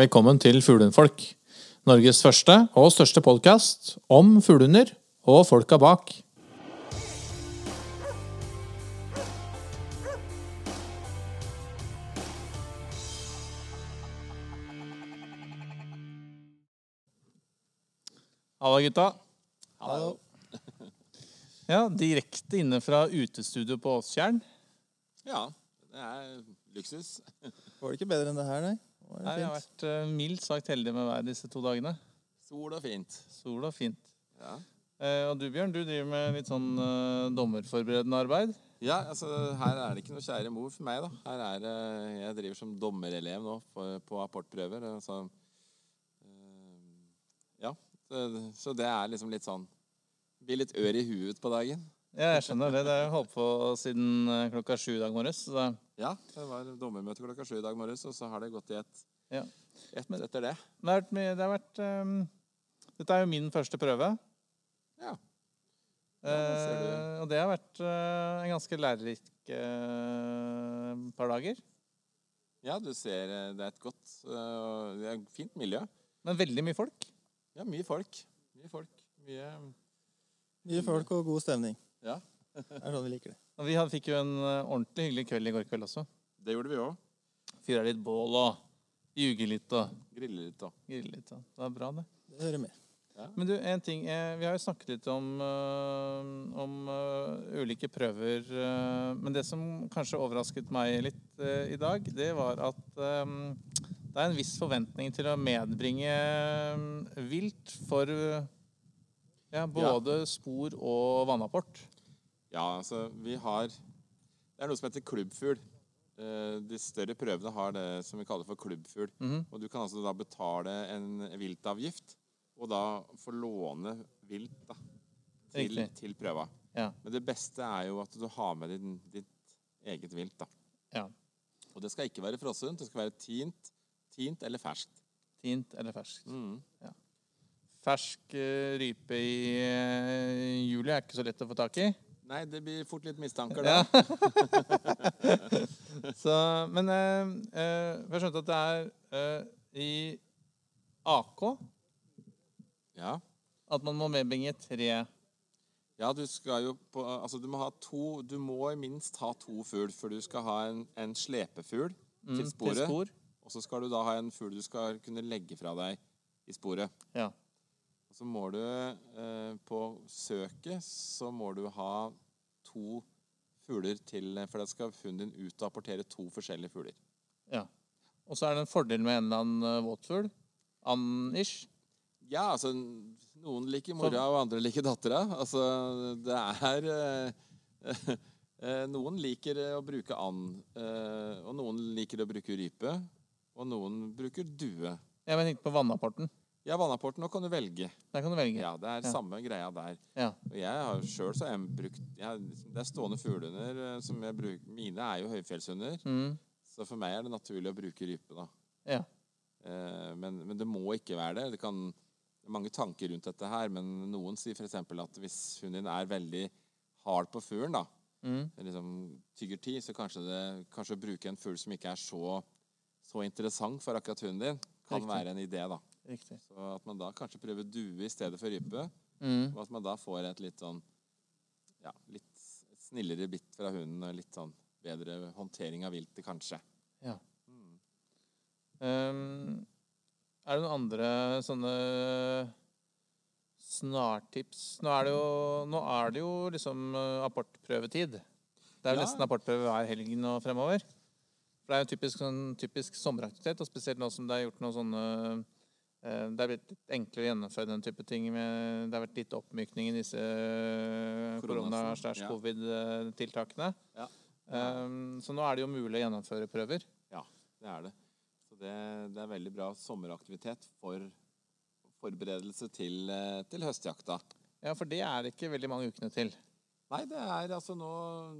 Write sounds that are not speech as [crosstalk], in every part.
Velkommen til Fuglehundfolk. Norges første og største podkast om fuglehunder og folka bak. Halla, gutta. Hallo. Ja, Direkte inne fra utestudio på Åstjern. Ja, det er luksus. Var det ikke bedre enn det her, nei? Nei, Jeg har vært uh, mildt sagt heldig med været disse to dagene. Sol og fint. Sol og fint. Ja. Eh, og du, Bjørn, du driver med litt sånn eh, dommerforberedende arbeid. ja, altså her er det ikke noe kjære mor for meg, da. Her er det Jeg driver som dommerelev nå på, på apportprøver. Altså, eh, ja, så, så det er liksom litt sånn Blir litt ør i huet på dagen. Ja, jeg skjønner det. Det har jeg holdt på siden eh, klokka sju i dag morges. Så Ja, det var dommermøte klokka sju i dag morges, og så har det gått i ett Ja. et etter det. det har vært, mye- det har vært um, Dette er jo min første prøve. Ja. Ja, det. Eh, og det har vært uh, en ganske lærerik uh, par dager. Ja, du ser eh, det er et godt uh, Det er et fint miljø. Men veldig mye folk. Ja, mye folk. Mye folk. Mye Mye folk og god stemning. Ja, Det er sånn vi liker det. Og vi hadde, fikk jo en eh, ordentlig hyggelig kveld i går kveld også. det gjorde vi òg. Fyra litt bål og ljuge litt og Grille litt og grille litt. ja. Det var bra, det. Det hører med. Men du, en ting. Eh, vi har jo snakket litt om, eh, om ulike prøver. men det som kanskje overrasket meg litt i dag, det var at det er en viss forventning til å medbringe vilt for ja, både spor og vannapport. Ja, altså, vi har Det er noe som heter klubbfugl. Eh, De større prøvene har det som vi kaller for klubbfugl. Mhm. Og du kan altså da betale en viltavgift, og da få låne vilt da, til, til prøva. Ja. Men det beste er jo at du har med din, ditt eget vilt. da. Ja. Og det skal ikke være frossent, det skal være tint, tint eller ferskt. Tint eller ferskt. Mm. Fersk eh, rype i eh, juli er ikke så lett å få tak i. Nei, det blir fort litt mistanker da. [laughs] så, men eh, eh, jeg skjønte at det er eh, i AK Ja. at man må medbringe tre Ja, du skal jo på Altså, du må ha to Du må minst ha to fugl, for du skal ha en, en slepefugl mm, til sporet. spor. Og så skal du da ha en fugl du skal kunne legge fra deg i sporet. Ja. Og så må du eh, På søket så må du ha to fugler til For da skal hunden din ut og apportere to forskjellige fugler. ja. Og så er det en fordel med en eller annen eh, våtfugl. Ann-ish. Ja, altså Noen liker mora, og andre liker dattera. Altså, det er eh, [laughs] Noen liker å bruke and, og noen liker å bruke rype. Og noen bruker due. Jeg tenkte på vannapporten. Ja, vannapporten, nå kan du velge. Der kan du velge. Ja, Det er Ja. samme greia der. Ja. Og jeg har sjøl så jeg brukt jeg, Det er stående fuglehunder eh, som jeg bruker Mine er jo høyfjellshunder, Mm. så for meg er det naturlig å bruke rype, da. ja. Eh, men, men det må ikke være det. Det, kan, det er mange tanker rundt dette her, men noen sier f.eks. at hvis hunden din er veldig hard på fuglen, da, Mm. liksom tygger tid, så kanskje, det, kanskje å bruke en fugl som ikke er så, så interessant for akkurat hunden din, kan Riktig. være en idé. da. Riktig. Så at man da kanskje prøver due i stedet for rype, Mm. og at man da får et litt sånn ja, litt snillere bitt fra hunden og litt sånn bedre håndtering av viltet, kanskje. Ja. Mm. Um, er det noen andre sånne snartips? Nå er det jo, nå er det jo liksom eh, apportprøvetid. Det er jo Ja. nesten apportprøve hver helg nå fremover. For det er jo typisk, sånn, typisk sommeraktivitet, og spesielt nå som det er gjort noen sånne Det er blitt litt enklere å gjennomføre den type ting. Med, det har vært litt oppmykning i disse ja. korona-covid-tiltakene. Ja. Ja. så nå er det jo mulig å gjennomføre prøver. Ja, Det er det. Så det, det er veldig bra sommeraktivitet for forberedelse til, eh, til høstjakta. Ja, for det er ikke veldig mange ukene til. Nei, det er altså nå,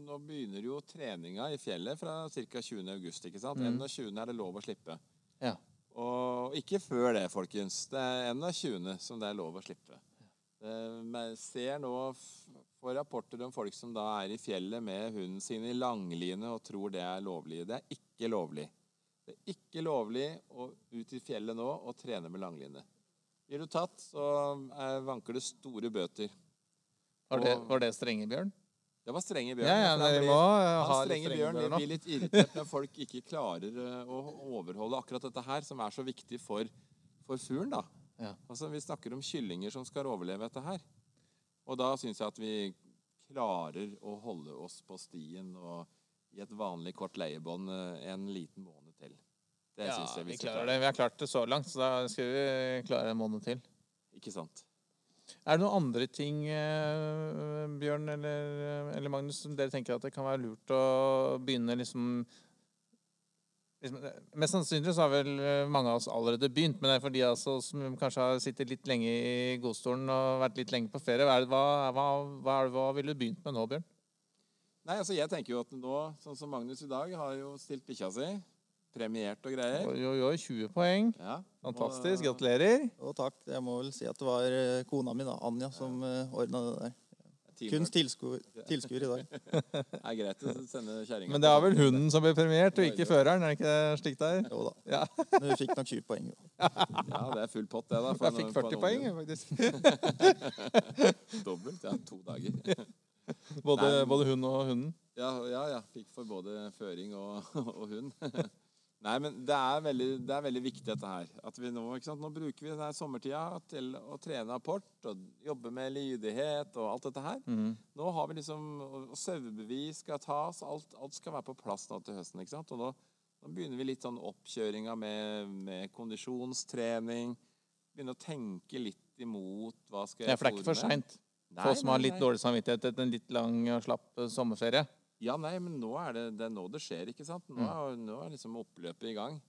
nå begynner jo treninga i fjellet fra ca. 20. august, ikke sant? Mm. 21. er det lov å slippe. Ja. Og ikke før det, folkens. Det er 21. som det er lov å slippe. Eh, Jeg ser nå får rapporter om folk som da er i fjellet med hunden sin i langline og tror det er lovlig. Det er ikke lovlig. Det er ikke lovlig å ut i fjellet nå og trene med langline. Blir du tatt, så er, vanker det store bøter. Var det, var det strenge, Bjørn? Det var strenge bjørn. Ja, ja, dere blir- må ha strenge strenge bjørn blir litt irritert når folk ikke klarer eh, å overholde akkurat dette her, som er så viktig for, for fuglen. da. Ja. Altså, Vi snakker om kyllinger som skal overleve dette her. Og da syns jeg at vi klarer å holde oss på stien og i et vanlig kort leiebånd eh, en liten måned til. Det Ja, syns jeg vi vi klarer klare. det. Vi har klart det så langt, så da skal vi klare en måned til. Ikke sant? Er det noen andre ting, eh, Bjørn eller, eller Magnus, som dere tenker at det kan være lurt å begynne liksom, liksom Mest sannsynlig så har vel eh, mange av oss allerede begynt, men det er for de altså, som kanskje har sittet litt lenge i godstolen og vært litt lenge på ferie. Hva, hva, hva, hva ville du begynt med nå, Bjørn? Nei, altså Jeg tenker jo at nå, sånn som Magnus i dag, har jo stilt bikkja si. Premiert og greier. Oi, oi, oi, 20 poeng. Ja. Fantastisk. Gratulerer. Og takk. Jeg må vel si at det var eh, kona mi, da, Anja, som ja. ordna det der. Kunst Kun tilskuer, tilskuer i dag. [laughs] Det er greit å sende kjerringa Men det er vel hunden som blir premiert, og ikke føreren? Er det ikke slik det er? Jo da. Ja. [laughs] Men vi fikk nok 20 poeng. Jo. Ja, det er full pott, det. da. for Jeg fikk 40 poeng, faktisk. [laughs] Dobbelt. Ja, to dager. Både, både hund og hunden. Ja, ja, ja. Fikk for både føring og, og hund. Nei, men det er, veldig, det er veldig viktig dette her. At vi nå, ikke sant? nå bruker vi denne sommertida til å trene apport og jobbe med lydighet og alt dette her. Mm. Nå har vi liksom og Sauebevis skal tas. Alt, alt skal være på plass nå til høsten. ikke sant? Og nå, nå begynner vi litt sånn oppkjøringa med, med kondisjonstrening. Begynne å tenke litt imot hva skal Ja, for det er ikke for fôre med. seint. For oss som har litt dårlig samvittighet etter en litt lang og slapp sommerferie. Ja, nei, men nå er det, det er nå det skjer, ikke sant? Nå er, nå er liksom oppløpet i gang.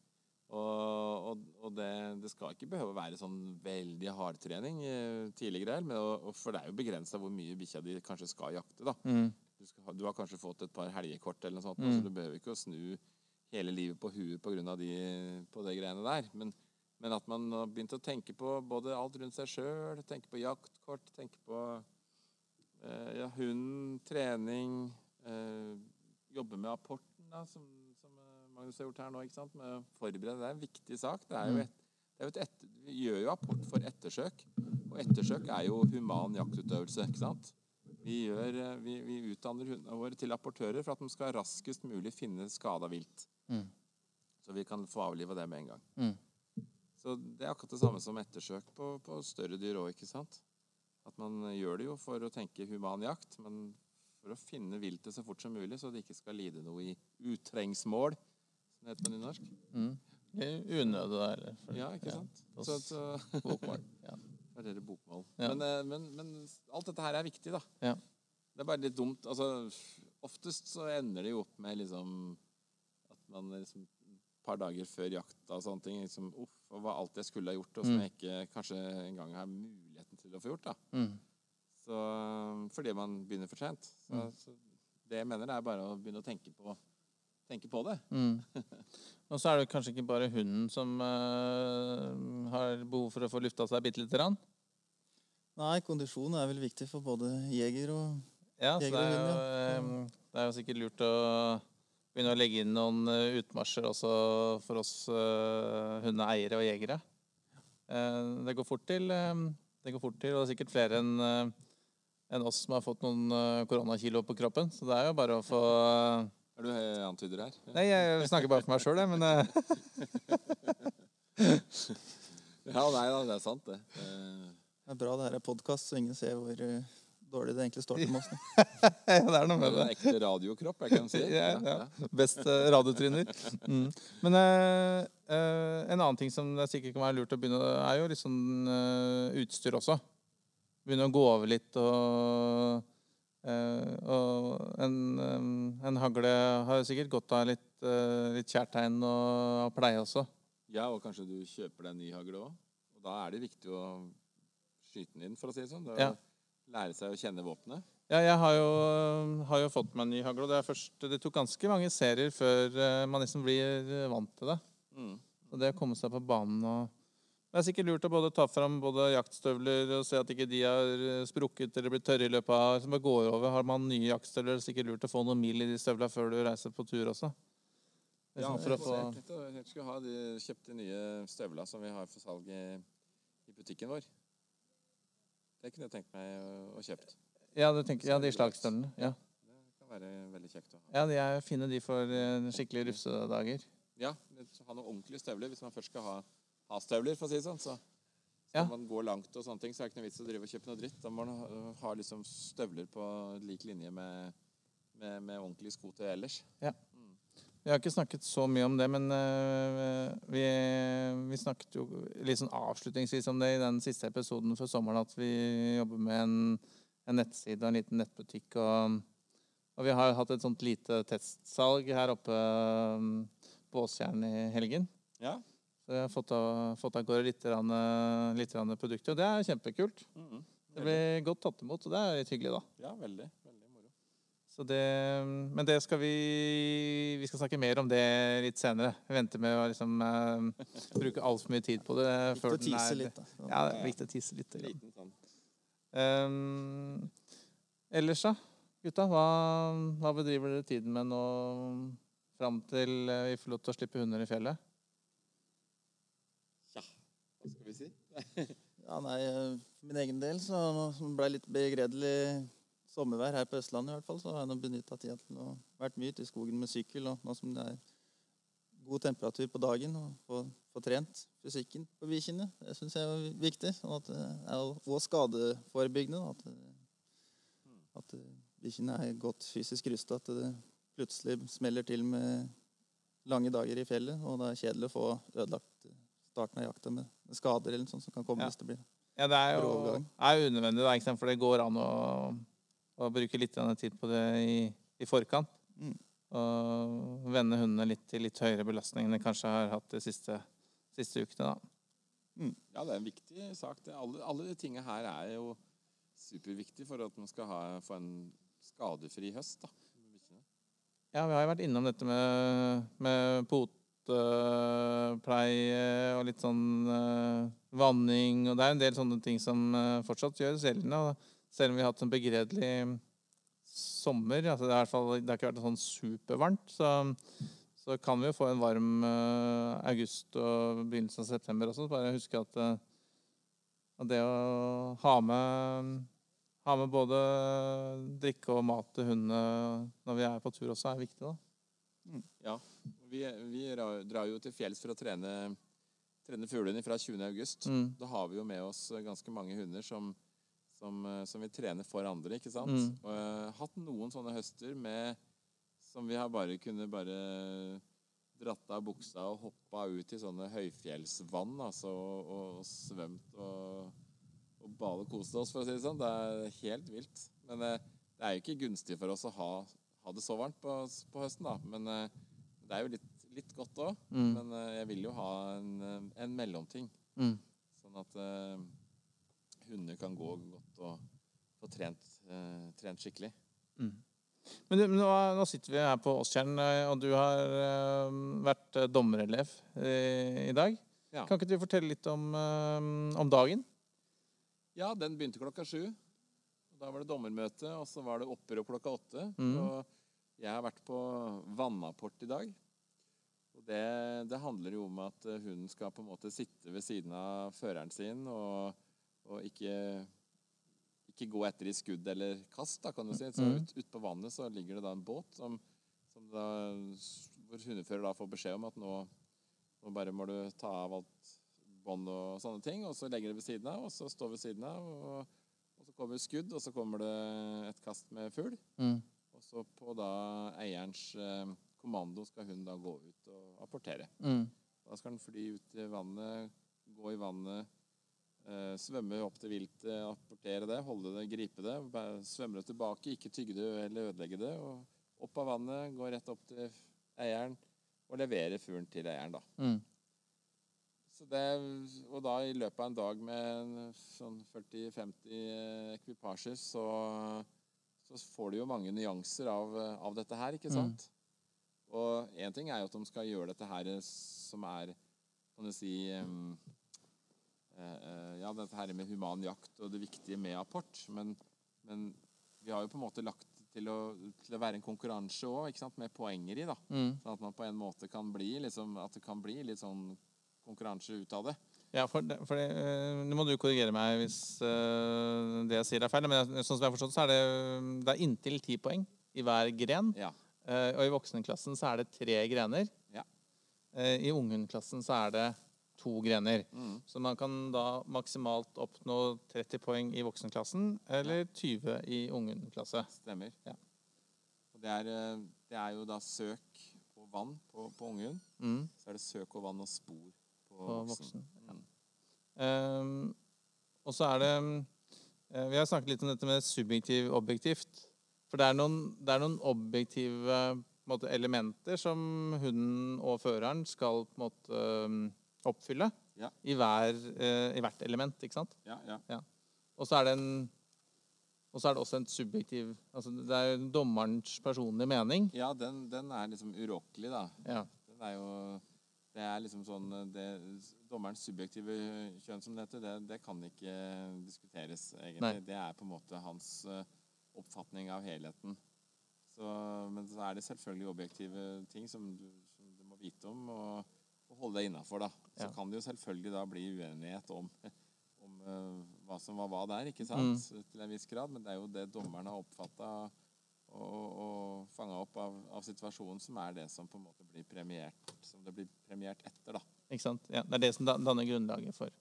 Og, og, og det, det skal ikke behøve å være sånn veldig hardtrening eh, tidligere, men, og for det er jo begrensa hvor mye bikkja di kanskje skal jakte. da. Mm. Du, skal, du har kanskje fått et par helgekort, eller noe sånt, Mm. så du behøver ikke å snu hele livet på huet på grunn av de, på de greiene der. Men, men at man har begynt å tenke på både alt rundt seg sjøl, tenke på jaktkort, tenke på eh, ja, hund, trening, eh, jobbe med apporten, da, som, som eh, Magnus har gjort her nå, ikke sant? med å forberede. Det er en viktig sak. Det er jo Mm. et, det er jo et etter, vi gjør jo apport for ettersøk, og ettersøk er jo human jaktutøvelse, ikke sant? Vi, gjør, eh, vi, vi utdanner hundene våre til apportører for at de skal raskest mulig finne skada vilt. Mm. Så vi kan få avliva det med en gang. Mm. Så det er akkurat det samme som ettersøk på, på større dyr òg, ikke sant? At man gjør det jo for å tenke human jakt, men for å finne viltet så fort som mulig, så det ikke skal lide noe i utrengsmål, som det heter på nynorsk. Mm. Unødig. Eller, for- Ja, ikke sant? [laughs] Ja, Så, så Bokmål. Ja. Det er det bokmål. Ja. Men, eh, men, men alt dette her er viktig, da. Ja. Det er bare litt dumt. Altså, oftest så ender det jo opp med liksom at man liksom et par dager før jakta og sånne ting liksom, Uff, og hva alt jeg skulle ha gjort, og som Mm. jeg ikke kanskje engang har muligheten til å få gjort. da. Mm. Så, fordi man begynner for sent. Så, Mm. så det jeg mener, er bare å begynne å tenke på, tenke på det. Mm. [laughs] Og så er det kanskje ikke bare hunden som uh, har behov for å få lufta seg bitte lite grann. Nei, kondisjon er vel viktig for både jeger og Ja, Jeger er, og hund. Ja. eh, det er jo sikkert lurt å begynne å legge inn noen eh, utmarsjer også for oss uh, hundeeiere og jegere. Uh, det går fort til, eh, det går fort til, og det er sikkert flere enn enn oss som har fått noen eh, koronakilo på kroppen. Så det er jo bare å få Er du eh, antyder her? Nei, jeg snakker bare for meg sjøl, jeg, men eh, [laughs] Ja, nei da, det er sant, det. Eh, Det er bra det her er podkast, så ingen ser hvor eh, dårlig det egentlig står til med oss. nå. [laughs] ja, det er noe med det. det. Er ekte radiokropp, jeg kan si. [laughs] Ja, ja. Best uh, radiotryner. Mm. Men eh, eh, en annen ting som det sikkert kan være lurt å begynne, er jo litt sånn eh, utstyr også. Begynne å gå over litt og eh, og en, eh, en hagle har sikkert godt av litt, uh, litt kjærtegn og, og pleie også. Ja, og kanskje du kjøper deg en ny hagle òg. Og da er det viktig å skyte den inn, for å si det sånn. Det Ja. Lære seg å kjenne våpenet. Ja, jeg har jo, har jo fått meg en ny hagle, det, er først, det tok ganske mange serier før eh, man liksom blir eh, vant til det. Mm. Og det å komme seg på banen og Det er sikkert lurt å både ta fram både jaktstøvler og se at ikke de har eh, sprukket eller blitt tørre i løpet av som det går over. Har man nye jaktstøvler, er det sikkert lurt å få noen mil i de støvlene før du reiser på tur også. Ja, Liksom, for å få... jeg skulle ha de, kjøpte nye støvla som vi har for salg i, i butikken vår. Det kunne jeg tenkt meg å, å kjøpt. Ja, du tenker, ja de slagstøvlene. Ja. Det kan være veldig kjekt å ha. ja, de er fine, de for skikkelige skikkelig rufsedager. Ja, ha noen ordentlige støvler hvis man først skal ha, ha støvler, for å si det sånn. Så Ja. man gå langt og sånne ting, så er det ikke noe vits å drive og kjøpe noe dritt. Da må man ha, liksom støvler på lik linje med, med, med ordentlige sko til ellers. Vi har ikke snakket så mye om det, men uh, vi, vi snakket jo litt sånn avslutningsvis om det i den siste episoden før sommeren, at vi jobber med en, en nettside og en liten nettbutikk. Og, og vi har hatt et sånt lite testsalg her oppe um, på Åstjern i helgen. Ja. Så jeg har fått av, fått av gårde litt, grann, eh, litt rann produkter, og det er kjempekult. Mhm. Det blir godt tatt imot, og det er litt hyggelig, da. Ja, veldig. Veldig moro. Så det, men det skal vi Vi skal snakke mer om det litt senere. Vi venter med å liksom, uh, bruke altfor mye tid på det. Viktig å tise litt, da. Ja, det er viktig å tise litt. Liten sånn. Um, ellers, da? Gutta, hva, hva bedriver dere tiden med nå fram til eh, vi får lov til å slippe hunder i fjellet? Hva skal vi si? [laughs] Ja, nei, eh, For min egen del så ble litt begredelig sommervær her på Østlandet, i hvert fall, så har jeg nå benytta tida til å vært mye ute i skogen med sykkel. Og nå som det er god temperatur på dagen, og få, trent fysikken på bikkjene, det syns jeg er viktig. Sånn at det er også skadeforebyggende. At, det- at bikkjene er godt fysisk rusta. At det plutselig smeller til med lange dager i fjellet, og det er kjedelig å få ødelagt starten av jakta med skader eller noe sånt som kan komme Ja. hvis det blir Ja, det er jo er unødvendig, da, ikke sant? for det går an å, å bruke litt tid på det i, i forkant. Mm. Og vende hundene litt til litt høyere belastning enn de kanskje har hatt de siste, siste ukene. da. Ja, det er en viktig sak. Det. Alle, alle de tingene her er jo superviktige for at man skal ha, få en skadefri høst. da. Ja, vi har jo vært innom dette med, med potepleie og litt sånn eh, vanning. Og det er en del sånne ting som eh, fortsatt gjøres gjeldende. Selv om vi har hatt en begredelig sommer, altså det, fall, det har ikke vært sånn supervarmt, så, så kan vi jo få en varm eh, august og begynnelsen av september også. Bare huske at, at det å ha med ha med både drikke og mat til hundene når vi er på tur også, er viktig. da. Ja, vi, vi drar jo til fjells for å trene, trene fuglene fra 20. august. Mm. Da har vi jo med oss ganske mange hunder som, som, eh, som vi trener for andre, ikke sant? Mm. Og har hatt noen sånne høster med, som vi har bare kunne bare dratt av buksa og hoppa ut i sånne høyfjellsvann, altså, og, og svømt og, og bale og kost oss, for å si det sånn. Det er helt vilt. Men eh, det er jo ikke gunstig for oss å ha, ha det så varmt på, på høsten, da. Men eh, det er jo litt, litt godt òg. Mm. Men eh, jeg vil jo ha en, eh, en mellomting. Mm. Sånn at uh, hunder kan gå godt og få trent, uh, trent skikkelig. Mm. Men du, nå, nå sitter vi her på Åstjern, og du har uh, vært dommerelev eh, i dag. Ja. Kan ikke du fortelle litt om, om dagen? Ja, den begynte klokka sju. Da var det dommermøte, og så var det opprør klokka åtte. Mm. Og jeg har vært på vannapport i dag. Og det, det handler jo om at hunden skal på en måte sitte ved siden av føreren sin og, og ikke, ikke gå etter i skudd eller kast, da, kan du si. Så Mm. ut, ut på vannet så ligger det da en båt som, som da, hvor hundefører da får beskjed om at nå, nå bare må du ta av alt bånd og sånne ting, og så legger det ved siden av, og så står ved siden av, og så kommer skudd, og så kommer det et kast med fugl. Mm. Og så på da eierens eh, kommando skal hun da gå ut og apportere. Mm. Da skal den fly ut i vannet, gå i vannet, eh, svømme opp til viltet, apportere det, holde det, gripe det, svømme det tilbake, ikke tygge det eller ødelegge det, og opp av vannet, gå rett opp til eieren og levere fuglen til eieren, da. Mm. Så det, og da i løpet av en dag med sånn 40-50 ekvipasjer, så, så får du jo mange nyanser av, av dette her, ikke sant? Og én ting er jo at de skal gjøre dette her som er, kan du si um, eh, Ja, dette her med human jakt og det viktige med apport, men, men vi har jo på en måte lagt til å, til å være en konkurranse òg, med poenger i. da. Mm. Sånn at man på en måte kan bli liksom, at det kan bli litt sånn konkurranse ut av det. Ja, for, det, for det, eh, Nå må du korrigere meg hvis eh, det jeg sier er feil. Men sånn som jeg har forstått, så er det, det er inntil ti poeng i hver gren. Ja. Eh, og i voksenklassen så er det tre grener. Ja. I unghundklassen så er det to grener. Mm. Så man kan da maksimalt oppnå 30 poeng i voksenklassen eller 20 i unghundklasse. Stemmer. Ja. Og det er, det er jo da søk og vann på, på unghund. Mm, Så er det søk og vann og spor på, voksen. Ja. Ehm, og så er det eh, Vi har snakket litt om dette med subjektiv-objektivt. For det er noen, det er noen objektive måte, elementer som hunden og føreren skal på en måte um, oppfylle Ja. i, hver, eh, i hvert element. ikke sant? Ja, ja. Og så er det en og så er det også en subjektiv altså Det er jo dommerens personlige mening. ja den, den er liksom urokkelig, da. Ja. Den er jo Det er liksom sånn det, Dommerens subjektive kjønn, som det heter, det, det kan ikke diskuteres, egentlig. Nei. Det er på en måte hans eh, oppfatning av helheten. Så, men så er det selvfølgelig objektive ting som du, som du må vite om og, og holde deg innafor, da. Så Ja. kan det jo selvfølgelig da bli uenighet om, [laughs] om uh, hva som var hva der, ikke sant? Til en viss grad. Men det er jo det dommeren har oppfatta og, og fanga opp av, av situasjonen, som er det som på en måte blir premiert Som det blir premiert etter, da. Ikke sant? Ja, det er det som dan- danner grunnlaget for.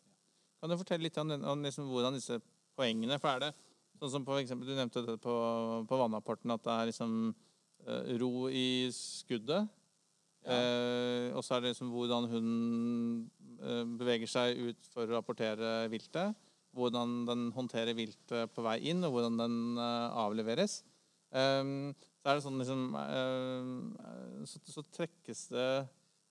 Kan du fortelle litt om, om liksom hvordan disse poengene For er det sånn som på eksempel, Du nevnte det på, på vannapporten, at det er liksom eh, ro i skuddet. Ja. Eh, og så er det liksom hvordan hunden eh, beveger seg ut for å rapportere viltet. Hvordan den håndterer viltet på vei inn, og hvordan den avleveres. Um, så er det sånn liksom eh, så, så trekkes det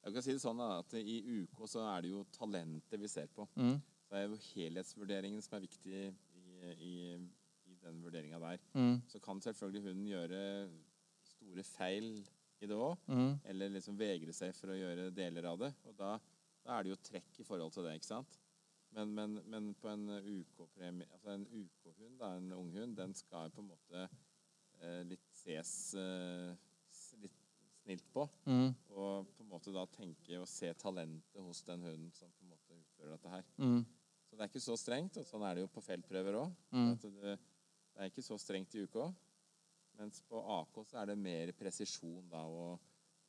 Jeg kan si det sånn at I UK så er det jo talentet vi ser på. mm, Det er jo helhetsvurderingen som er viktig i, i, i den vurderinga der. mm, Så kan selvfølgelig hunden gjøre store feil i det òg. mm. Eller liksom vegre seg for å gjøre deler av det. Og da, da er det jo trekk i forhold til det, ikke sant? Men, men, men på en UK-premie Altså en UK-hund, en unghund, den skal på en måte litt ses eh, litt snilt på. Mm, Og på en måte da tenke og se talentet hos den hunden som på en måte utfører dette her. mm, Så det er ikke så strengt, og sånn er det jo på feltprøver òg. mm. Det, det er ikke så strengt i UK. Mens på AK så er det mer presisjon da, og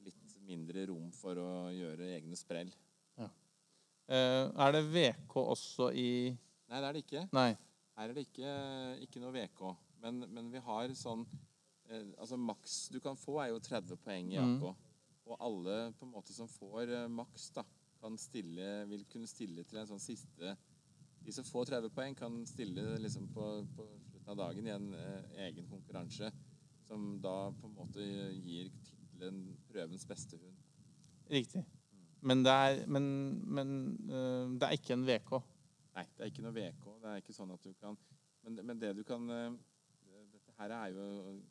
litt mindre rom for å gjøre egne sprell. Eh, er det VK også i Nei, det er det ikke. Nei. Her er det ikke, ikke noe VK. Men, men vi har sånn eh, Altså maks du kan få, er jo 30 poeng i Mm. Og alle på en måte som får eh, maks, da, kan stille, vil kunne stille til en sånn siste De som får 30 poeng, kan stille liksom på, på slutten av dagen i en eh, egen konkurranse som da på en måte gir tittelen 'Prøvens beste hund'. Riktig. Men det er, men, men, eh, det er ikke en VK. Nei, det er ikke noe VK. Det er ikke sånn at du kan Men, men det du kan eh, her er jo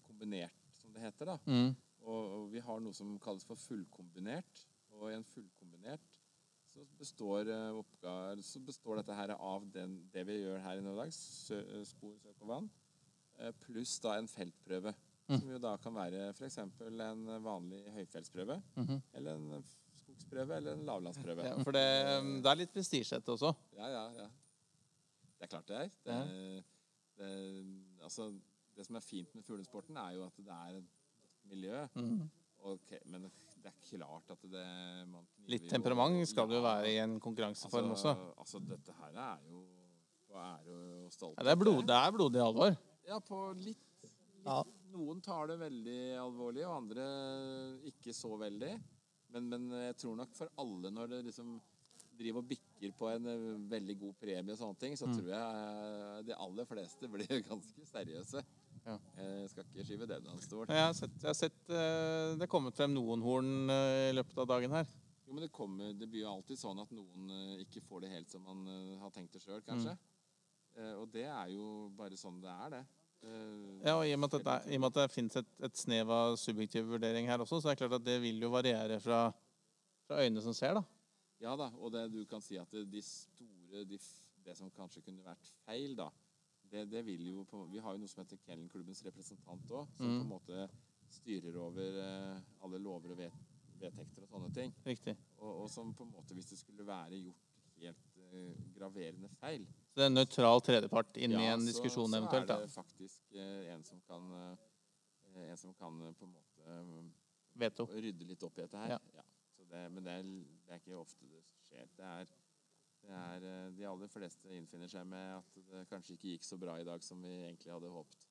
kombinert, som det heter, da. Mm. Og, og vi har noe som kalles for fullkombinert. Og i en fullkombinert så består, eh, oppgaver, så består dette her av den, det vi gjør her i dag, sø, spor, søk og vann, eh, pluss da en feltprøve. Mm. Som jo da kan være f.eks. en vanlig høyfjellsprøve, Mhm. eller en skogsprøve, eller en lavlandsprøve. Ja, for det, det er litt prestisje dette også. Ja, ja, ja. Det er klart det er. Det, det, altså, det som er fint med fuglesporten, er jo at det er et miljø. Mm. Okay, men det er klart at det Litt temperament skal det jo være i en konkurranseform altså, også. Altså, dette her er jo på ære og stolthet. Ja, det, er blod, det er blodig alvor. Ja, på litt, litt Ja. Noen tar det veldig alvorlig, og andre ikke så veldig. Men, men jeg tror nok for alle, når det liksom driver og bikker på en eh, veldig god premie og sånne ting, så Mm. tror jeg eh, de aller fleste blir [laughs] ganske seriøse. Ja. Jeg skal ikke skyve det hans stol. Jeg har sett, jeg har sett eh, det er kommet frem noen horn eh, i løpet av dagen her. Jo, men det, kommer, det blir jo alltid sånn at noen eh, ikke får det helt som man eh, har tenkt det sjøl, kanskje. Eh, og det er jo bare sånn det er, det. Eh, Ja, og I og med at, er- i og med at det finnes et, et snev av subjektiv vurdering her også, så er det klart at det vil jo variere fra, fra øynene som ser. da. Ja da, og det du kan si at det, de store, de, f- det som kanskje kunne vært feil, da, det, det vil jo på, Vi har jo noe som heter Kennelklubbens representant òg, som Mm. på en måte styrer over eh, alle lover og vet, vedtekter og sånne ting. Riktig. Og, og som på en måte, hvis det skulle være gjort helt eh, graverende feil Så det er en nøytral tredjepart inni i ja, en da? diskusjon så eventuelt, er det faktisk eh, en som kan eh, En som kan på en måte Veto. rydde litt opp i dette her. Ja. Ja. Så det, men det er, det er ikke ofte det skjer. Det er, er eh, De aller fleste innfinner seg med at det kanskje ikke gikk så bra i dag som vi egentlig hadde håpet.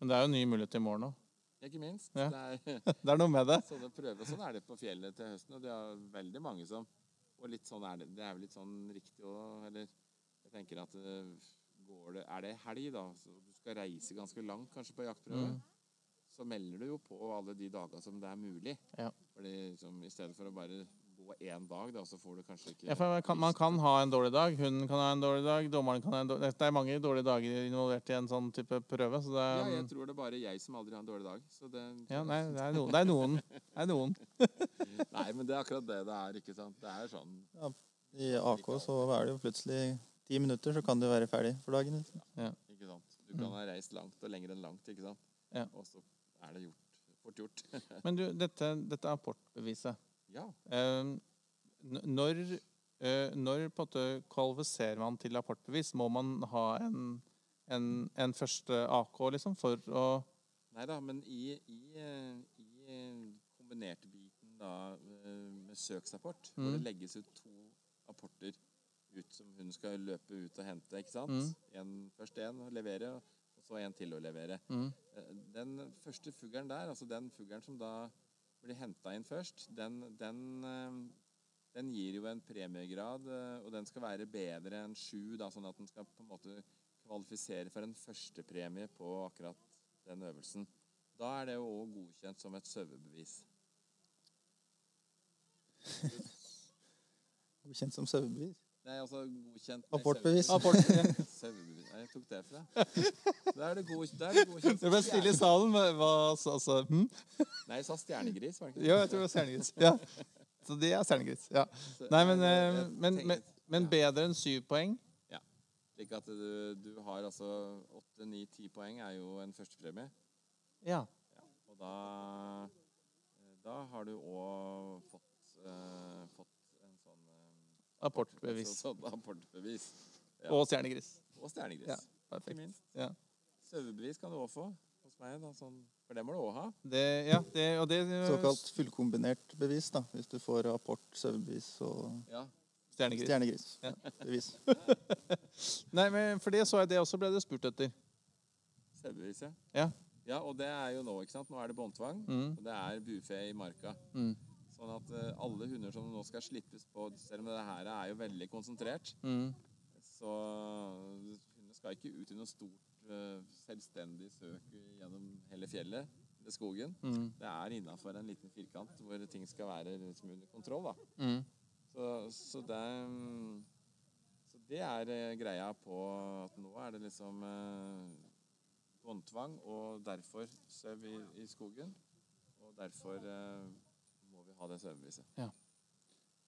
Men det er jo ny mulighet i morgen òg. Ikke minst. Ja. Det er [laughs] Det er noe med det. sånne prøver. og Sånn er det på fjellet til høsten. Og det er veldig mange som Og litt sånn er det. Det er vel litt sånn riktig òg, eller Jeg tenker at eh, går det, Er det helg, da, så du skal reise ganske langt kanskje på jaktprøve, Mm. så melder du jo på alle de dager som det er mulig. Ja. Fordi liksom, I stedet for å bare gå én dag, da, så får du kanskje ikke Ja, for man kan, man kan ha en dårlig dag, hunden kan ha en dårlig dag, dommeren kan ha en dårlig dag. Det er mange dårlige dager involvert i en sånn type prøve. Så det Ja, jeg tror det er bare jeg som aldri har en dårlig dag. Så det, ja, nei, det er noen. Det er noen. Det er noen. [laughs] Nei, men det er akkurat det det er. ikke sant? Det er sånn I AK så er det jo plutselig ti minutter, så kan du være ferdig for dagen. Liksom. Ikke sant? Du kan ha reist langt og lenger enn langt, ikke sant? Mm. Ja. Og så er det gjort, fort gjort. [laughs] Men du, dette, dette apportbeviset ja. eh, Når, eh, når kvalifiserer man til apportbevis? Må man ha en, en, en første AK liksom, for å Nei da, men i, i, eh, i eh, kombinertbiten da med søksrapport, hvor Mm. det legges ut to apporter ut som hun skal løpe ut og hente, ikke sant? Mm. En, først én å levere, og så en til å levere. mm, Den første fuglen der, altså den fuglen som da blir henta inn først, den, den, eh, den gir jo en premiegrad, eh, og den skal være bedre enn sju, sånn at den skal på en måte kvalifisere for en førstepremie på akkurat den øvelsen. Da er det jo òg godkjent som et sauebevis. [laughs] Godkjent som sauebevis. Nei, altså godkjent Apportbevis. jeg tok det fra. Da er det, god, da er det godkjent Det ble stille i salen. men Hva altså, hm? Nei, jeg sa stjernegris, var det ikke? Jo, jeg tror det var stjernegris. Ja. Så det er stjernegris. Ja. Nei, men, eh, jeg men, men, men bedre enn syv poeng? Ja. Slik at du, du har altså åtte, ni, ti poeng er jo en førstepremie. Ja. Ja. Og da, eh, da har du òg fått, uh, fått Apportbevis. apportbevis. Ja. Og stjernegris. Og stjernegris. Ja, Perfekt. Ja. Sauebevis kan du òg få hos meg. Da, sånn, for det må du òg ha. Det, ja, det, og det Såkalt fullkombinert bevis, da. Hvis du får apport, sauebevis og Ja. Stjernegris. stjernegris. Ja. Bevis. [laughs] Nei, men for det så jeg det også ble det spurt etter. Sauebevis, ja. Ja. ja. Og det er jo nå, ikke sant. Nå er det båndtvang. Mm. Og det er bufe i marka. Mm. Sånn at eh, alle hunder som nå skal slippes på, selv om det her er jo veldig konsentrert, Mm. så hunder skal ikke ut i noe stort eh, selvstendig søk gjennom hele fjellet eller skogen. Mm. Det er innafor en liten firkant hvor ting skal være liksom under kontroll. da. Mm. Så, så, det, mm, så det er eh, greia på at nå er det liksom båndtvang, og derfor søv i, i skogen. Og derfor eh, ha det svømmeviset. Ja.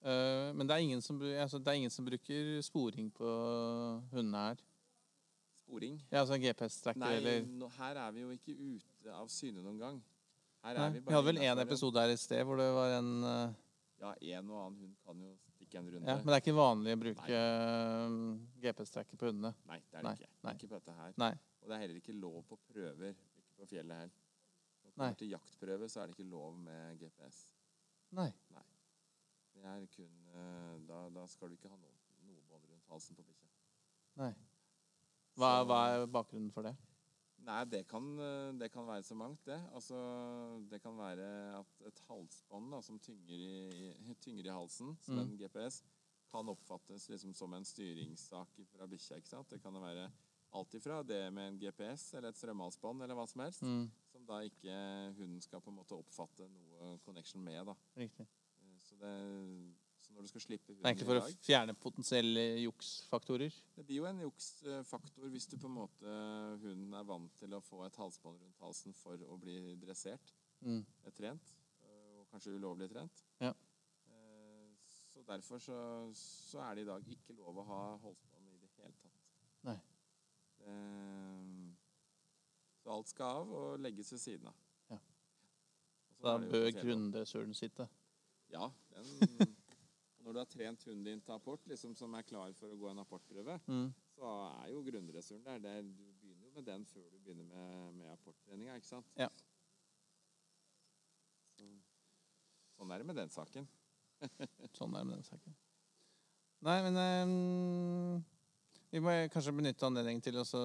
Uh, men det er, ingen som, altså, det er ingen som bruker sporing på hundene her. Sporing. Ja, altså GPS-tracker Nei, eller nå, her er vi jo ikke ute av syne noen gang. Her Nei, er vi Vi hadde vel én episode her i sted hvor det var en uh... Ja, en og annen hund kan jo stikke en runde. Ja, men det er ikke vanlig å bruke eh, GPS-tracker på hundene. Nei, det er det Nei, ikke. nei. Ikke på dette her. Nei. Og det er heller ikke lov på prøver, ikke på fjellet her. Når det kommer til jaktprøve, så er det ikke lov med GPS. Nei. Det er kun eh, Da, da skal du ikke ha noe, noe bånd rundt halsen på bikkja. Nei. Hva, Så- hva er bakgrunnen for det? Nei, det kan, eh, det kan være så mangt, det. Altså, det kan være at et halsbånd da, som tynger i, i- tynger i halsen, som Mm. en GPS, kan oppfattes liksom som en styringssak fra bikkja. Det kan være alt ifra det med en GPS eller et strømhalsbånd eller hva som helst, Mm, som da ikke hunden skal på en måte oppfatte noe connection med. da. riktig. Eh, Så, det, så når du skal slippe hunden er dag egentlig for å fjerne potensielle juksfaktorer. Det blir jo en juksfaktor hvis du på en måte hunden er vant til å få et halsbånd rundt halsen for å bli dressert, Mm. eh, trent, eh, og kanskje ulovlig trent. Ja. Så derfor så, så er det i dag ikke lov å ha halsbånd i det hele tatt. Nei. Eh, så alt skal av og legges ved siden av. Ja. Så Da bør grunndressuren sitte. Ja. Den, når du har trent hunden din til apport, liksom, som er klar for å gå en apportprøve, Mm. så er jo grunndressuren der. Det er, du begynner jo med den før du begynner med, med apporttreninga, ikke sant? Ja. Så, sånn er det med den saken. [laughs] Sånn er det med den saken. Nei, men eh, vi må kanskje benytte anledningen til å så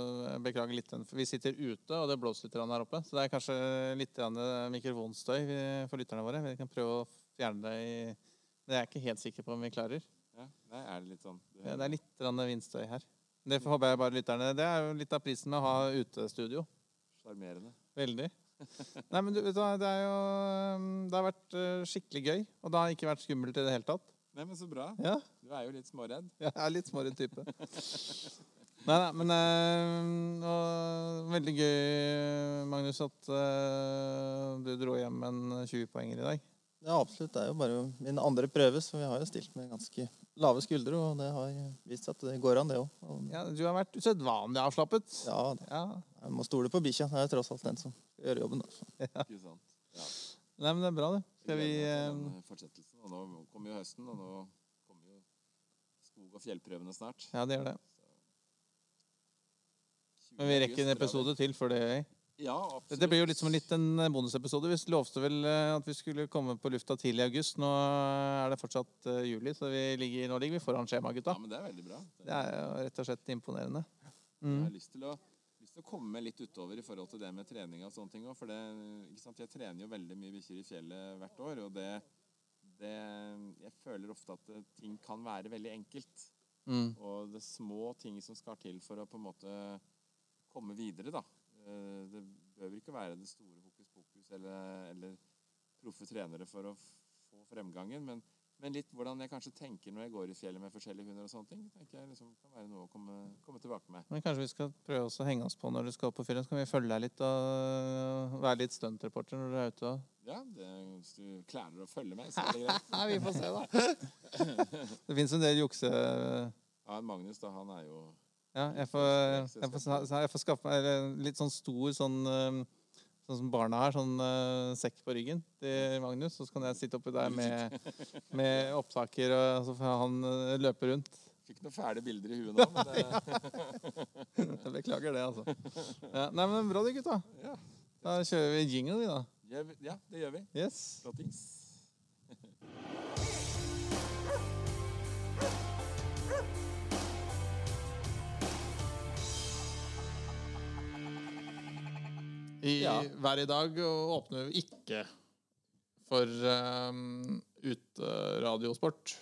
beklage litt. den- vi sitter ute, og det blåser litt her oppe. Så det er kanskje litt mikrofonstøy for lytterne våre. Vi kan prøve å fjerne det i Det er jeg ikke helt sikker på om vi klarer. Ja, nei, er det litt sånn Det, Ja, Det er litt vindstøy her. Det håper jeg bare lytterne Det er jo litt av prisen med å ha utestudio. Sjarmerende. Veldig. Nei, men du, det er jo Det har vært skikkelig gøy. Og det har ikke vært skummelt i det hele tatt. Nei, men så bra. Ja, Du er jo litt småredd. [laughs] jeg er litt småredd type. Nei, nei, men øh, og, Veldig gøy, Magnus, at øh, du dro hjem en 20-poenger i dag. Ja, absolutt. Det er jo bare min andre prøve, så vi har jo stilt med ganske lave skuldre, og det har vist seg at det går an, det òg. Ja, du har vært usedvanlig avslappet. Ja, Ja. jeg må stole på bikkja. Det er tross alt den som gjør jobben. Altså. [laughs] Ikke sant? Ja. Nei, men det er bra, det. Skal vi den fortsettelsen. Og nå kommer jo høsten, og nå og fjellprøvene snart. Ja, det gjør det. Men vi rekker en episode til før det. Ja, absolutt. Det blir jo litt som en liten bonusepisode. Vi lovte vel eh, at vi skulle komme på lufta tidlig i august. Nå er det fortsatt eh, juli, så vi ligger, nå ligger vi foran skjema, gutta. Ja, men det er veldig bra. Det, Det er jo rett og slett imponerende. Jeg Mm. har lyst til, å, lyst til å komme litt utover i forhold til det med trening og sånne ting òg. For det, jeg trener jo veldig mye bikkjer i fjellet hvert år, og det, det Jeg føler ofte at ting kan være veldig enkelt. Mm. Og det er små ting som skal til for å på en måte komme videre, da. Eh, Det behøver ikke være det store hokus pokus eller, eller proffe trenere for å få fremgangen, men, men litt hvordan jeg kanskje tenker når jeg går i fjellet med forskjellige hunder og sånne ting, tenker jeg liksom kan være noe å komme, komme tilbake med. Men kanskje vi skal prøve å henge oss på når du skal opp på fjellet. Så kan vi følge deg litt og være litt stuntreporter når du er ute. Ja, det, hvis du klarer å følge meg, så er det greit. [laughs] Nei, vi får se, da. [laughs] det fins en del jukse... Ja, Magnus, da, han er jo Ja, jeg får, jeg får, jeg får skaffe meg litt sånn stor sånn Sånn som barna har, sånn uh, sekk på ryggen til Magnus. Så kan jeg sitte oppi der med, [laughs] med opptaker, og så får han uh, løpe rundt. Fikk noen fæle bilder i huet nå, men det, [laughs] Jeg beklager det, altså. Ja, nei, men bra det, gutta. ja, Da kjører vi jingle, vi, da. ja, det gjør vi. Yes. Flottings. I, Ja. Hver i dag og åpner ikke for um, uteradiosport.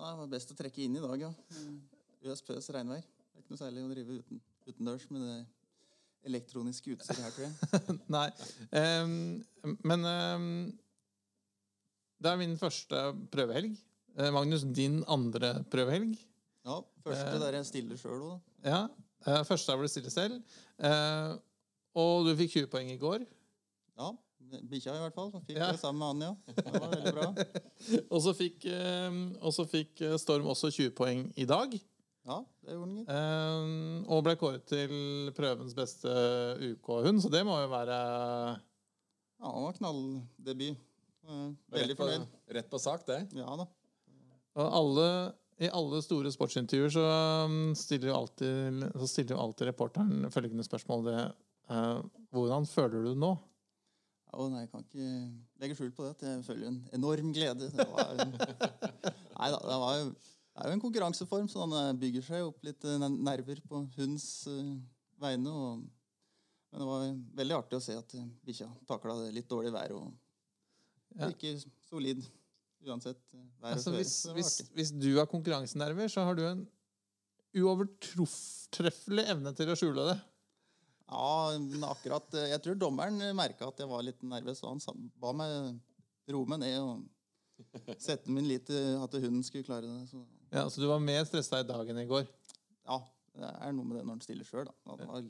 Nei, det var best å trekke inn i dag, ja. USPs regnvær. Det er ikke noe særlig å drive uten, utendørs med det elektroniske utstyret her, tror jeg. [laughs] Nei. Um, men um, det er min første prøvehelg. Eh, Magnus, din andre prøvehelg. Ja, første Eh. der jeg stiller sjøl òg, da. Ja. eh, første der hvor du stiller selv. Eh, og du fikk 20 poeng i går. Ja, bikkja i hvert fall. Fikk Ja. det sammen med Anja. Det var veldig bra. [laughs] Og så fikk, eh, og så fikk eh, Storm også 20 poeng i dag. Ja, det gjorde den, gitt. Eh, og ble kåret til prøvens beste UK-hund, så det må jo være Ja, det var knalldebut. Veldig fornøyd. rett på sak, det. Ja da. Og alle, I alle store sportsintervjuer så um, stiller jo alltid, så stiller jo alltid reporteren følgende spørsmål. Det, hvordan føler du nå? Oh, nei, jeg kan ikke legge skjul på det. at Jeg føler en enorm glede. Det var, nei da, det var jo det er jo en konkurranseform, så den eh, bygger seg opp litt eh, nerver på hundens eh, vegne. Og, men det var veldig artig å se at eh, bikkja takla det litt dårlige været og Ja. ikke solid uansett eh, vær og Altså, føre. hvis, hvis, hvis du har konkurransenerver, så har du en uovertreffelig evne til å skjule det. Ja, men akkurat eh, Jeg tror dommeren merka at jeg var litt nervøs, og han ba meg roe meg ned og sette min lit til at hunden skulle klare det. Så Ja, så du var mer stressa i dag enn i går. ja, det er noe med det når han stiller sjøl. Det var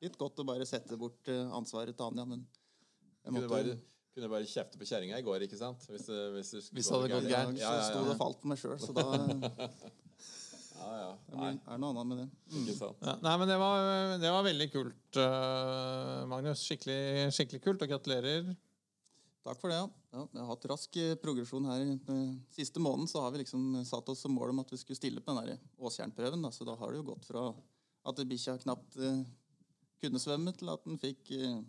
litt- godt å bare sette bort eh, ansvaret til Anja, men jeg Kunne måtte bare, kunne bare kjefte på kjerringa i går, ikke sant? Hvis, det- hvis, Hvis det hadde gått ja, gærent. Så Ja, ja, sto det og falt på meg sjøl, så da [laughs] Ja, ja. Det Nei, blir- er noe annet med det. ikke sant. Ja, nei, men det var, det var veldig kult, eh, Magnus. Skikkelig, skikkelig kult, og gratulerer. Takk for det. ja. ja vi har hatt rask eh, progresjon her. Eh, Siste måneden så har vi liksom satt oss som mål om at vi skulle stille på den der Åstjernprøven. da. Så da har det jo gått fra at bikkja knapt eh, kunne svømme, til at den fikk eh,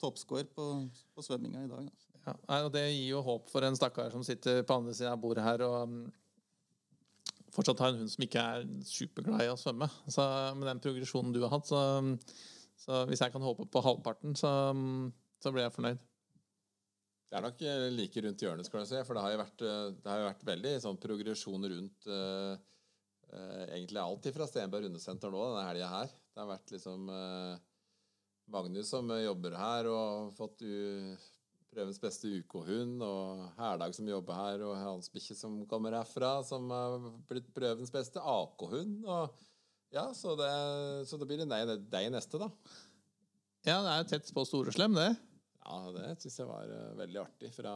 toppscore på, på svømminga i dag. Da. Ja, nei, og Det gir jo håp for en stakkar som sitter på andre siden av bordet her og mm, fortsatt har en hund som ikke er superglad i å svømme. Så Med den progresjonen du har hatt, så, så hvis jeg kan håpe på halvparten, så, så blir jeg fornøyd. Det er nok eh, like rundt hjørnet, skal du si. For det har jo vært, eh, har jo vært veldig sånn progresjon rundt uh, uh, egentlig alt fra Stenberg hundesenter nå denne helga her. Det har vært liksom uh, Magnus som jobber her og fått u prøvens beste UK-hund, og Herdag som jobber her, og hans bikkje som kommer herfra, som har blitt prøvens beste AK-hund. ja, så det, så det blir deg, deg neste, da. Ja, det er tett på Storeslem, det. Ja, det syns jeg var eh, veldig artig fra,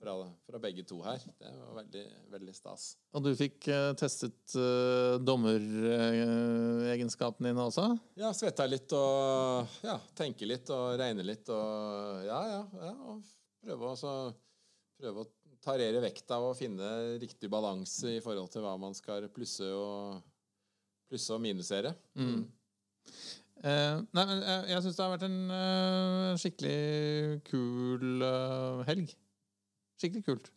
fra, fra begge to her. Det var veldig, veldig stas. Og du fikk uh, testet uh, dommeregenskapene dine også? Ja, svetta litt og ja, tenke litt og regne litt og ja, ja. ja og prøve, å, prøve å tarere vekta og finne riktig balanse i forhold til hva man skal plusse og, plusse og minusere. Mm. Eh, nei, men jeg, jeg syns det har vært en uh, skikkelig kul uh, helg. Skikkelig kult.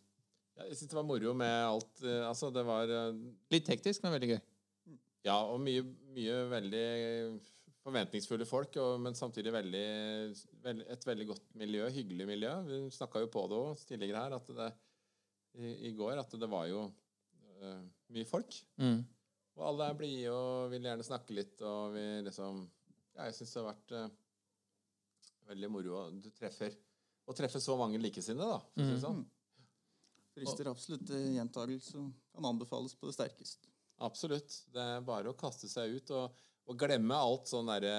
Ja, jeg syns det var moro med alt. eh, Altså, det var eh, Litt hektisk, men veldig gøy. Ja, og mye, mye veldig forventningsfulle folk, og, men samtidig veldig, veld, et veldig godt miljø. Hyggelig miljø. Vi snakka jo på det òg tidligere her, at det, i, i går, at det var jo uh, mye folk. Mm. Og alle er blide og vil gjerne snakke litt, og vi liksom Ja, jeg syns det har vært uh, veldig moro. Du treffer Å treffe så mange likesinnede, da, for å si det sånn. Frister absolutt til gjentagelse og kan anbefales på det sterkeste. Absolutt. Det er bare å kaste seg ut og, og glemme alt sånn derre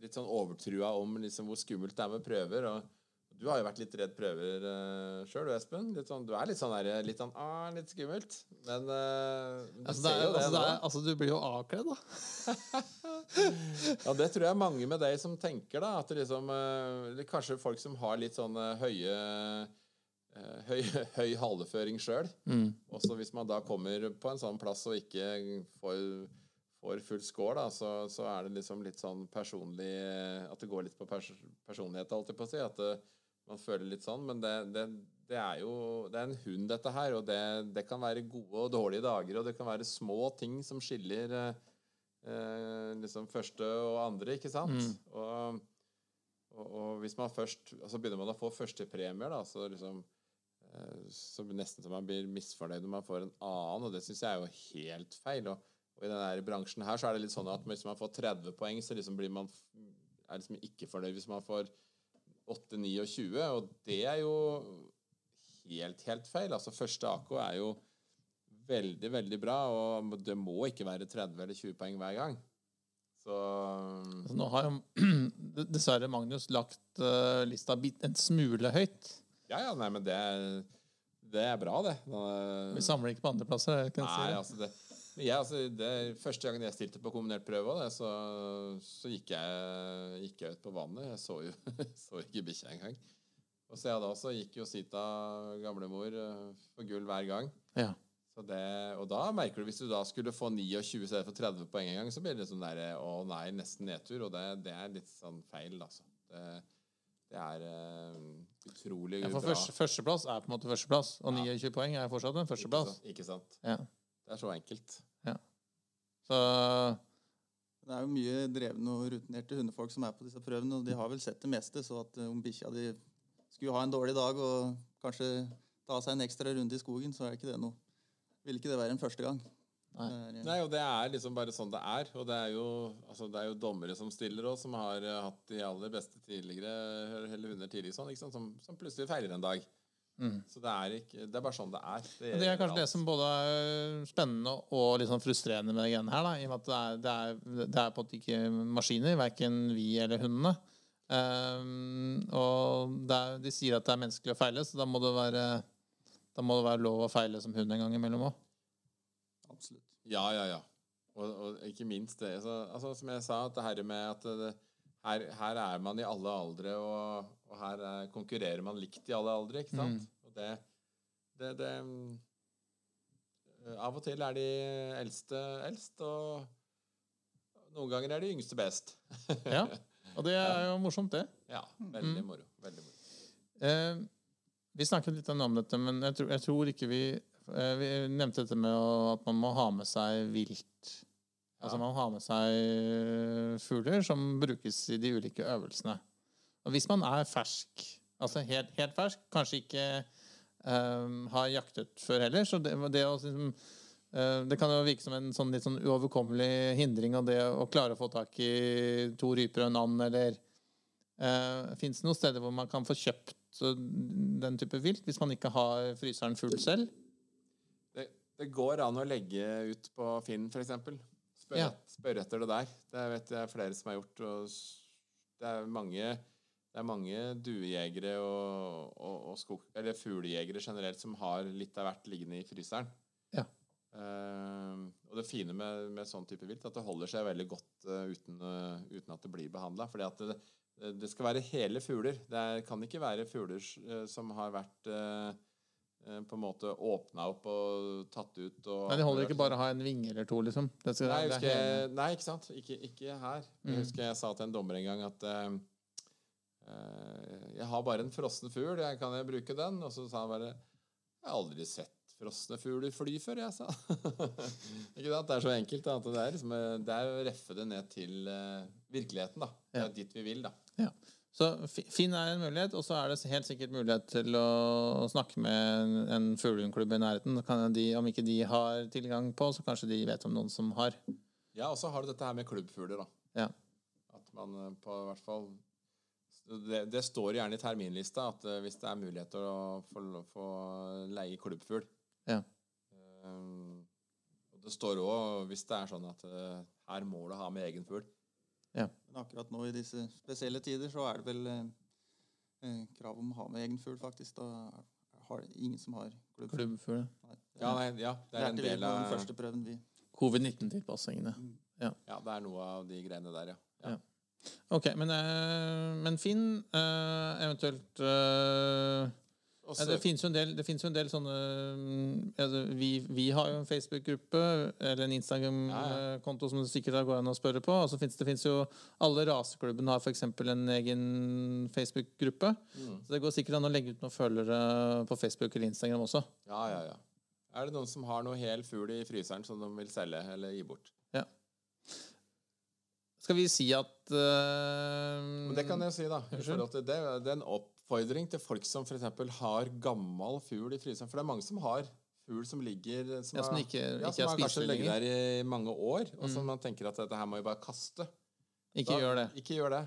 Litt sånn overtrua om liksom hvor skummelt det er med prøver. og du har jo vært litt redd prøver uh, sjøl, Espen. Litt sånn, du er litt sånn, der, litt, sånn ah, litt skummelt. Men uh, du Altså, ser er, jo det altså, det er, altså, du blir jo avkledd, da. [laughs] Ja, det tror jeg er mange med deg som tenker, da. At det liksom uh, det er Kanskje folk som har litt sånn eh, høye eh, Høy, [laughs] høy haleføring sjøl. Mm. Også hvis man da kommer på en sånn plass og ikke får, får full score, da, så, så er det liksom litt sånn personlig At det går litt på pers personlighet, holdt jeg på å si. At det, man føler litt sånn. Men det, det, det er jo Det er en hund, dette her. Og det, det kan være gode og dårlige dager, og det kan være små ting som skiller eh, eh, liksom første og andre, ikke sant? Og, og, og hvis man først altså så begynner man å få førstepremier, da, så liksom eh, så nesten så man blir misfornøyd når man får en annen, og det syns jeg er jo helt feil. Og, og i denne bransjen her så er det litt sånn at hvis man får 30 poeng, så liksom blir man er liksom ikke fornøyd hvis man får 8, 9 og 20, og det er jo helt, helt feil. Altså første AK er jo veldig, veldig bra, og det må ikke være 30 eller 20 poeng hver gang. Så Altså, nå har jo [clears throat] dessverre Magnus lagt eh, lista en smule høyt. Ja, ja, nei, men det er, det er bra, det. Vi samler ikke på andreplasser. kan det det jeg Nei, sier? altså det, jeg, altså det Første gangen jeg stilte på kombinert prøve, det, så, så gikk, jeg, gikk jeg ut på vannet. Jeg så jo [laughs] så ikke bikkja engang. Og så ja, da så gikk jo Sita, gamlemor, eh, for gull hver gang. Ja. Så det, og da merker du hvis du da skulle få 29 i stedet for 30 poeng en gang, så blir det sånn der Å nei, nesten nedtur. Og det, det er litt sånn feil, altså. Det, det er uh, utrolig Ja, for bra. første, Førsteplass er på en måte førsteplass, og 29 poeng er fortsatt en førsteplass. Ikke sant? Ja. Det er så enkelt. Så Det er jo mye drevne og rutinerte hundefolk som er på disse prøvene, og de har vel sett det meste. Så at eh, om bikkja di skulle ha en dårlig dag og kanskje ta seg en ekstra runde i skogen, så er ikke det noe Vil ikke det være en første gang. Nei. Det er, eh, Nei, og det er liksom bare sånn det er. Og det er jo, altså, det er jo dommere som stiller òg, som har eh, hatt de aller beste tidligere eller hunder tidlig sånn, liksom. Som, som plutselig feiler en dag. Så det er, ikke, det er bare sånn det er. Mm. det er kanskje det som både er spennende og litt sånn frustrerende med det greiene her. Da, I og med at det er, det er, det er på en måte ikke maskiner, verken vi eller hundene. Um, og det er, de sier at det er menneskelig å feile, så da må det være, da må det være lov å feile som hund en gang imellom òg. absolutt. Ja, ja, ja. Og, og ikke minst det. Så, altså, som jeg sa, at det her med at det, her, her, er man i alle aldre, og, og her er, konkurrerer man likt i alle aldre, ikke sant? Mm. Og det, det, det, Av og til er de eldste eldst, og noen ganger er de yngste best. [laughs] ja, og det er jo morsomt, det. Ja. Veldig mm. moro. Veldig moro. Eh, vi snakket litt om dette, men jeg tror, jeg tror ikke vi eh, Vi nevnte dette med at man må ha med seg vilt. Altså man må ha med seg eh, fugler som brukes i de ulike øvelsene. Og hvis man er fersk, altså helt, helt fersk, kanskje ikke um, har jaktet før heller, så det, det, å, liksom, det kan jo virke som en sånn litt sånn uoverkommelig hindring av det å klare å få tak i to ryper og en and, eller uh, Fins det noen steder hvor man kan få kjøpt den type vilt, hvis man ikke har fryseren full selv? Det, går an å legge ut på Finn, f.eks. Spør, ja. spør etter det der. Det vet jeg flere som har gjort. det er mange, det er mange duejegere og, og, og skog, eller fuglejegere generelt som har litt av hvert liggende i fryseren. Ja. Uh, og det fine med, med sånn type vilt, at det holder seg veldig godt uh, uten, uh, uten, at det blir behandla. Fordi at det, det skal være hele fugler. Det er, kan ikke være fugler eh, som har vært på en måte åpna opp og tatt ut. Og nei, Det holder ikke bare å ha en vinge eller to, liksom? Nei, husker, hele... nei, ikke sant. Ikke, ikke her. Mm. Jeg husker jeg sa til en dommer en gang at uh, jeg har bare en frossen fugl, kan jeg bruke den? Og så sa han bare Jeg har aldri sett frosne fugler fly før, jeg, sa [laughs] Ikke sant? Det er så enkelt. Da, det, er liksom, det er å reffe det ned til virkeligheten. da. Det er dit vi vil. da. Så Finn er en mulighet, og så er det helt sikkert mulighet til å snakke med en fuglehundklubb i nærheten. De, om ikke de har tilgang på, så kanskje de vet om noen som har. Ja, og så har du dette her med klubbfugler. da. Ja. At man eh, på hvert fall det, det, står gjerne i terminlista at uh, hvis det er mulighet til å få, få leie klubbfugl ja. uh, Det står òg hvis det er sånn at uh, her må du ha med egen fugl. Ja. Men akkurat nå i disse spesielle tider så er det vel eh, eh krav om å ha med egen fugl, faktisk. Da har det ingen som har klubbfugl. klubbfugl. Ja, nei, ja, det er en del av den første prøven vi Covid-19-tilpassingene. Mm. Ja. ja, det er noe av de greiene der, ja. ja. Ok, men, eh, men Finn, eh, eventuelt også, ja, det finnes jo, jo, en del sånne altså, vi, vi, har jo en Facebook-gruppe eller en Instagram-konto som det sikkert går an å spørre på. Og så finnes det finnes jo Alle raseklubbene har f.eks. en egen Facebook-gruppe. Mm. Så det går sikkert an å legge ut noen følgere på Facebook eller Instagram også. Ja, ja, ja. Er det noen som har noe hel fugl i fryseren som de vil selge eller gi bort? Ja. Skal vi si at uh, Det kan jeg si, da. Det, det, er en opp oppfordring til folk som f.eks. har gammel fugl i fryseren. For det er mange som har fugl som ligger Som, ja, som ikke, ja, som har kanskje ligget der i mange år, og som mm. man tenker at dette her må vi bare kaste. Ikke da, gjør det. Ikke gjør det.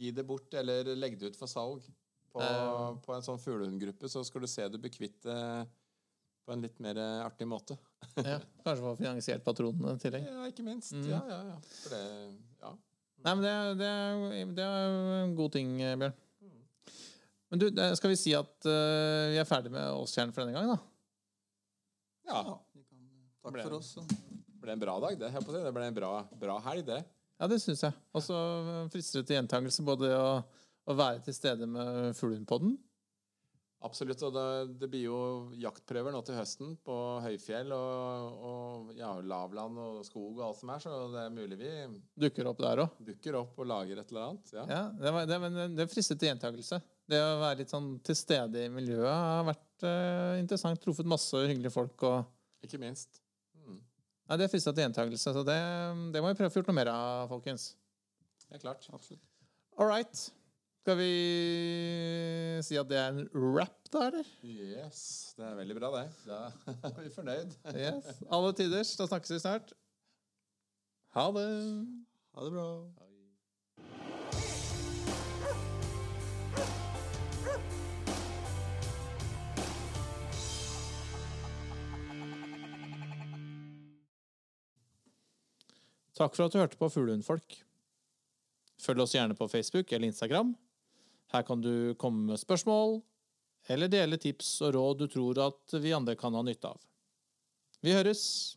Gi det bort, eller legg det ut for salg. På, uh, på en sånn fuglehundgruppe så skal du se du blir kvitt det på en litt mer artig måte. [laughs] ja, Kanskje få finansiert patronene i tillegg. Ja, ikke minst. Mm. Ja, ja, ja. Det, ja. Nei, men det, det, det er en god ting, Bjørn. Men du, skal vi si at uh, vi er ferdig med Åskjern for denne gang, da? Ja. Takk for oss. Det ble en bra dag, det. Det ble en bra, bra helg, det. Ja, det syns jeg. Og så frister det til gjentagelse både å, å, være til stede med Fuglehundpodden Absolutt. Og det, det, blir jo jaktprøver nå til høsten på høyfjell og, og ja, lavland og skog og alt som er, så det er mulig vi Dukker opp der òg? Dukker opp og lager et eller annet. Ja, ja det, var, det, det fristet til gjentakelse. Det å være litt sånn til stede i miljøet har vært uh, interessant. Truffet masse hyggelige folk. og... Ikke minst. Mm. Ja, det frista til gjentakelse, så det, det, må vi prøve å få gjort noe mer av, folkens. Det er klart. Absolutt. All right. Skal vi si at det er en rap, da, eller? Yes. Det er veldig bra, det. Da er vi fornøyd. yes. Alle tiders. Da snakkes vi snart. Ha det. Ha det bra. Takk for at du hørte på Fuglehundfolk. Følg oss gjerne på Facebook eller Instagram. Her kan du komme med spørsmål, eller dele tips og råd du tror at vi andre kan ha nytte av. Vi høres!